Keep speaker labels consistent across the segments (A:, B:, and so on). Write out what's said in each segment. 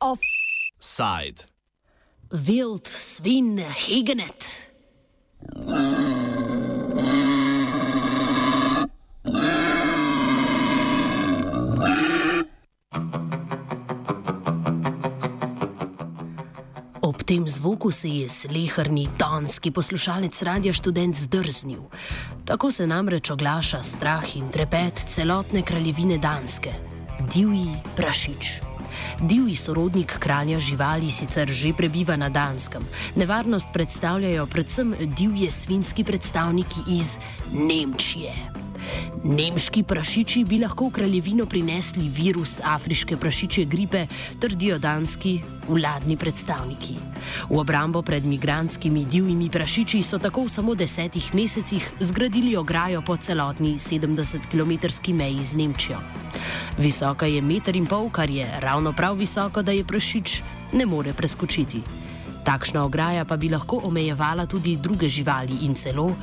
A: Offside.
B: Wild Svin Higenet. Tem zvoku se je slehrni danski poslušalec radia študent zdrznil. Tako se namreč oglaša strah in trepet celotne kraljevine Danske, divji prašič. Divji sorodnik kralja živali sicer že prebiva na Danskem. Nevarnost predstavljajo predvsem divje svinski predstavniki iz Nemčije. Nemški prašiči bi lahko v kraljevino prinesli virus afriške prašiče gripe, trdijo danski vladni predstavniki. V obrambo pred migranskimi divjimi prašiči so tako v samo desetih mesecih zgradili ograjo po celotni 70-km meji z Nemčijo. Visoka je meter in pol, kar je ravno prav visoko, da je prašič ne more preskočiti. Takšna ograja pa bi lahko omejevala tudi druge živali in celo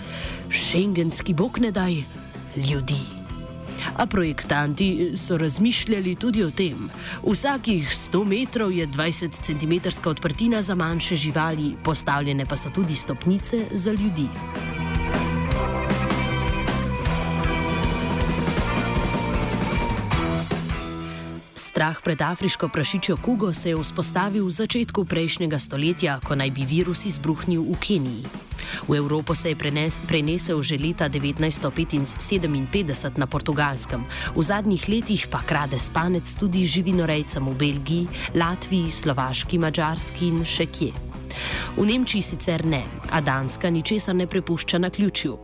B: šengenski bog ne daj ljudi. A projektanti so razmišljali tudi o tem. Vsakih 100 metrov je 20 cm odprtina za manjše živali, postavljene pa so tudi stopnice za ljudi. Strah pred afriško prašičjo kugo se je vzpostavil v začetku prejšnjega stoletja, ko naj bi virus izbruhnil v Keniji. V Evropo se je prenes, prenesel že leta 1957 na portugalskem, v zadnjih letih pa krade spanec tudi živinorejcem v Belgiji, Latviji, Slovaški, Mačarski in še kje. V Nemčiji sicer ne, a Danska ničesar ne prepušča na ključju.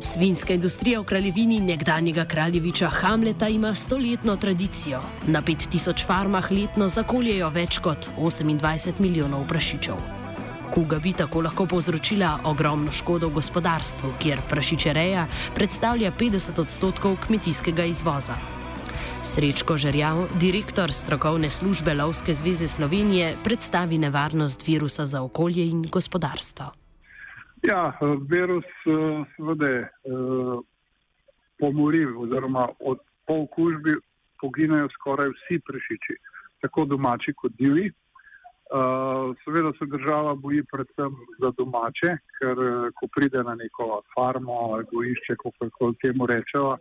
B: Svinska industrija v kraljevini nekdanjega kraljeviča Hamleta ima stoletno tradicijo. Na 5000 farmah letno zakoljejo več kot 28 milijonov prašičev. Kuga bi tako lahko povzročila ogromno škodo v gospodarstvu, kjer prašičereja predstavlja 50 odstotkov kmetijskega izvoza. Srečko Žerjav, direktor strokovne službe Lovske zveze Slovenije, predstavi nevarnost virusa za okolje in gospodarstvo.
C: Ja, virus seveda pomori, oziroma od pol kužbi poginejo skoraj vsi prešiči, tako domači kot divji. Seveda se država boji predvsem za domače, ker ko pride na neko farmo, gojišče, kako temu rečejo,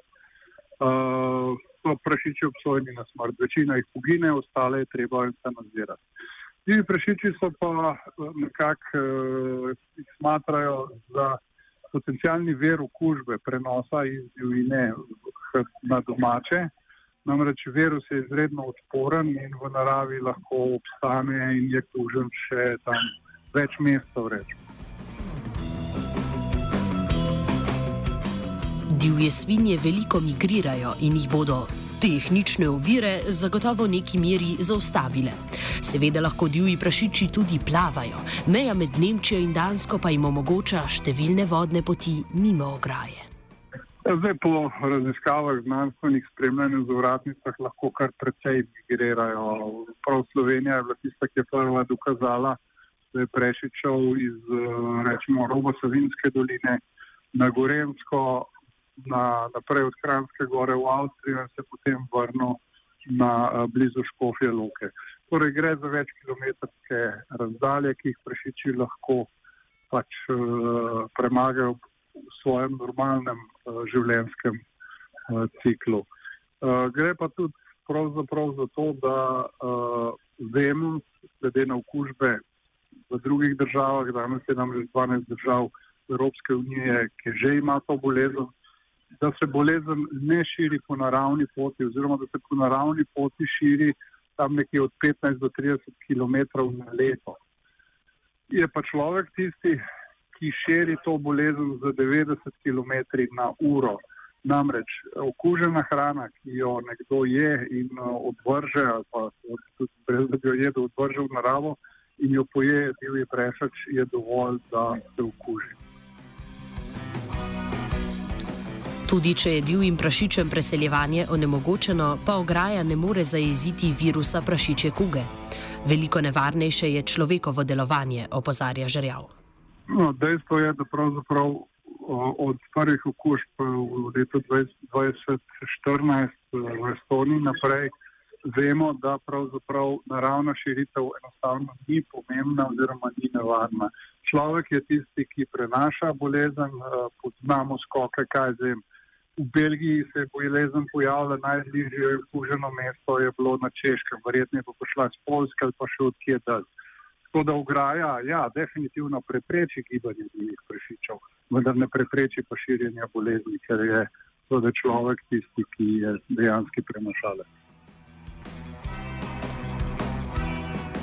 C: so prešiči obsojeni na smrt. Večina jih pogine, ostale je treba eutanazirati. Tivi prašiči so pa nekako jih smatrajo za potencijalni ver okužbe, prenosa iz divjine na domače. Namreč virus je izredno odporen in v naravi lahko obstane in je kužen še tam več mesecev.
B: Divje svinje veliko migrirajo in jih bodo tehnične ovire zagotovo v neki meri zaustavile. Seveda lahko divji prašiči tudi plavajo, meja med Nemčijo in Dansko pa jim omogoča številne vodne poti mimo ograje.
C: Zdaj, po raziskavah znanstvenih spremljanj v vratnicah lahko kar precej migrirajo. Prav Slovenija je bila tista, ki je prva dokazala, da je prešičal iz rečemo, Robo-Savinske doline na Gorensko, na, naprej od Kranjske gore v Avstrijo in se potem vrnil na blizu Škofje Loke. Torej gre za več kilometrske razdalje, ki jih prešiči lahko pač uh, premagajo v svojem normalnem uh, življenjskem uh, ciklu. Uh, gre pa tudi pravzaprav za to, da uh, vemo, glede na okužbe v drugih državah, danes je nam že 12 držav Evropske unije, ki že ima to bolezen, da se bolezen ne širi po naravni poti, oziroma da se po naravni poti širi tam nekje od 15 do 30 km na leto. Je pa človek tisti, ki širi to bolezen za 90 km na uro. Namreč okužena hrana, ki jo nekdo je in odvrže, ali pa tudi brez da bi jo jedel, odvrže v naravo in jo poje divji prešač, je dovolj, da se okuži.
B: Tudi če je divjim prašičem preseljevanje onemogočeno, pa ograja ne more zajeziti virusa prašiče kuge. Veliko nevarnejše je človekovo delovanje, opozarja Žerjav.
C: No, dejstvo je, da pravzaprav od prvih okužb v letu 2014 v Estoniji naprej vemo, da pravzaprav naravna širitev enostavno ni pomembna oziroma ni nevarna. Človek je tisti, ki prenaša bolezen, poznamo skoke, kaj zvem. V Belgiji se je bolezen pojavila, najbližje okuženo mesto je bilo na Češkem, verjetno je pa prišla iz Poljske ali pa še odkje dalje. To, da ograja, ja, definitivno prepreči gibanje divjih prašičev, vendar ne prepreči pa širjenja bolezni, ker je tudi človek tisti, ki je dejansko prenašalec.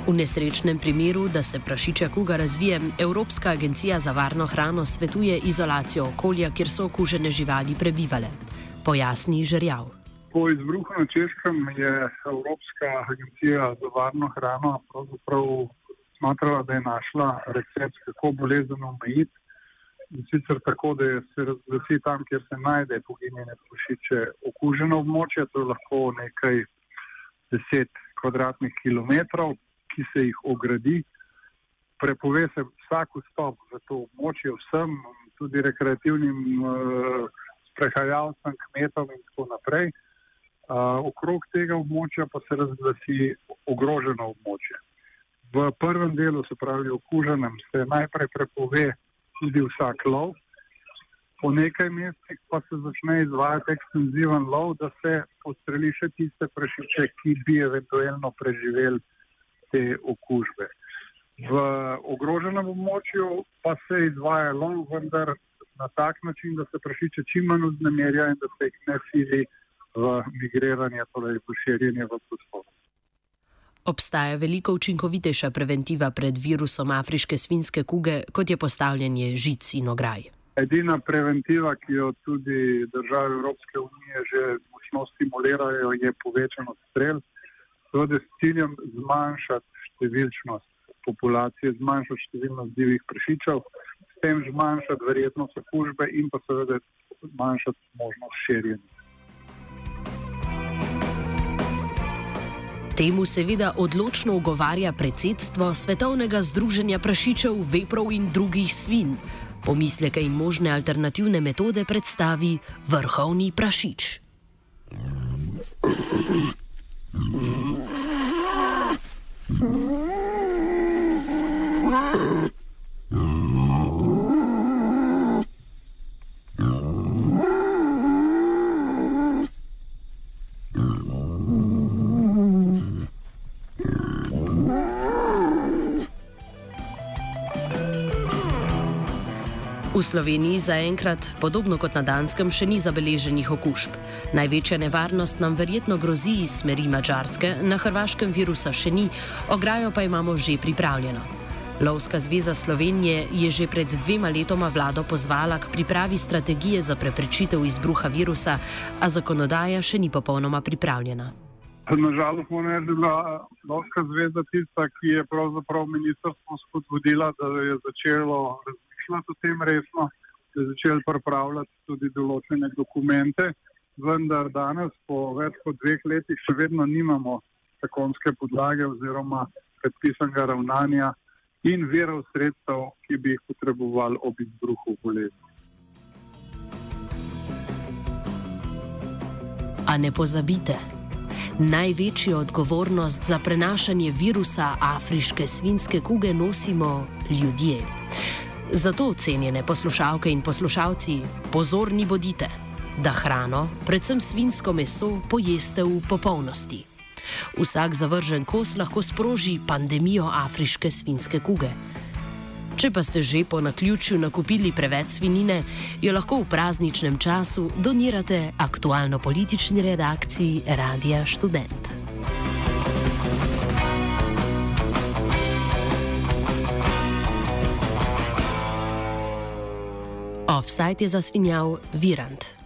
B: V nesrečnem primeru, da se prašiča kuga razvije, Evropska agencija za varno hrano svetuje izolacijo okolja, kjer so okužene živali prebivale. Pojasni žrjav.
C: Po izbruhu na Češkem je Evropska agencija za varno hrano pravzaprav smatrala, da je našla recept, kako bolezen omejiti. In sicer tako, da se razglasi tam, kjer se najde poginjene prašiče, okuženo območje, to je lahko nekaj deset kvadratnih kilometrov, ki se jih ogradi. Prepove se vsak vstop za to območje vsem, tudi rekreativnim uh, sprehajalcem, kmetom in tako naprej. Uh, okrog tega območja pa se razglasi ogroženo območje. V prvem delu, se pravi okuženem, se najprej prepove tudi vsak lov, po nekaj mesecih pa se začne izvajati ekstenziven lov, da se postreli še tiste prašiče, ki bi eventualno preživeli te okužbe. V ogroženem območju pa se izvaja lov, vendar na tak način, da se prašiče čim manj vznemirja in da se jih ne sili v migriranje, torej v širjenje v prostor.
B: Obstaja veliko učinkovitejša preventiva pred virusom afriške svinske kuge, kot je postavljanje žic in ograj.
C: Edina preventiva, ki jo tudi države Evropske unije že močno stimulirajo, je povečano strel, seveda s ciljem zmanjšati številčnost populacije, zmanjšati številnost divjih prešičev, s tem zmanjšati verjetnost okužbe in pa seveda zmanjšati možnost širjenja.
B: Temu seveda odločno ugovarja predsedstvo Svetovnega združenja prašičev, veprov in drugih svin. Pomisleke in možne alternativne metode predstavi vrhovni prašič. Mm-hmm. V Sloveniji zaenkrat, podobno kot na Danskem, še ni zabeleženih okužb. Največja nevarnost nam verjetno grozi iz smeri Mačarske, na Hrvaškem virusa še ni, ograjo pa imamo že pripravljeno. Lovska zveza Slovenije je že pred dvema letoma vlado pozvala k pripravi strategije za preprečitev izbruha virusa, a zakonodaja še ni popolnoma pripravljena.
C: Nažalost, moram reči, da je bila Lovska zveza tista, ki je pravzaprav ministrstvo spodbudila, da je začelo razmišljati o tem resno, da je začel pripravljati tudi določene dokumente, vendar danes, po več kot dveh letih, še vedno nimamo zakonske podlage oziroma predpisanega ravnanja in verov sredstev, ki bi jih potrebovali ob izbruhu bolezni.
B: A ne pozabite, največjo odgovornost za prenašanje virusa afriške svinske kuge nosimo ljudje. Zato, cenjene poslušalke in poslušalci, pozorni bodite, da hrano, predvsem svinsko meso, pojeste v popolnosti. Vsak zavržen kos lahko sproži pandemijo afriške svinske kuge. Če pa ste že po naključju nakupili preveč svinine, jo lahko v prazničnem času donirate aktualno-politični redakciji Radia Student. Offside je zasvinjal Virant.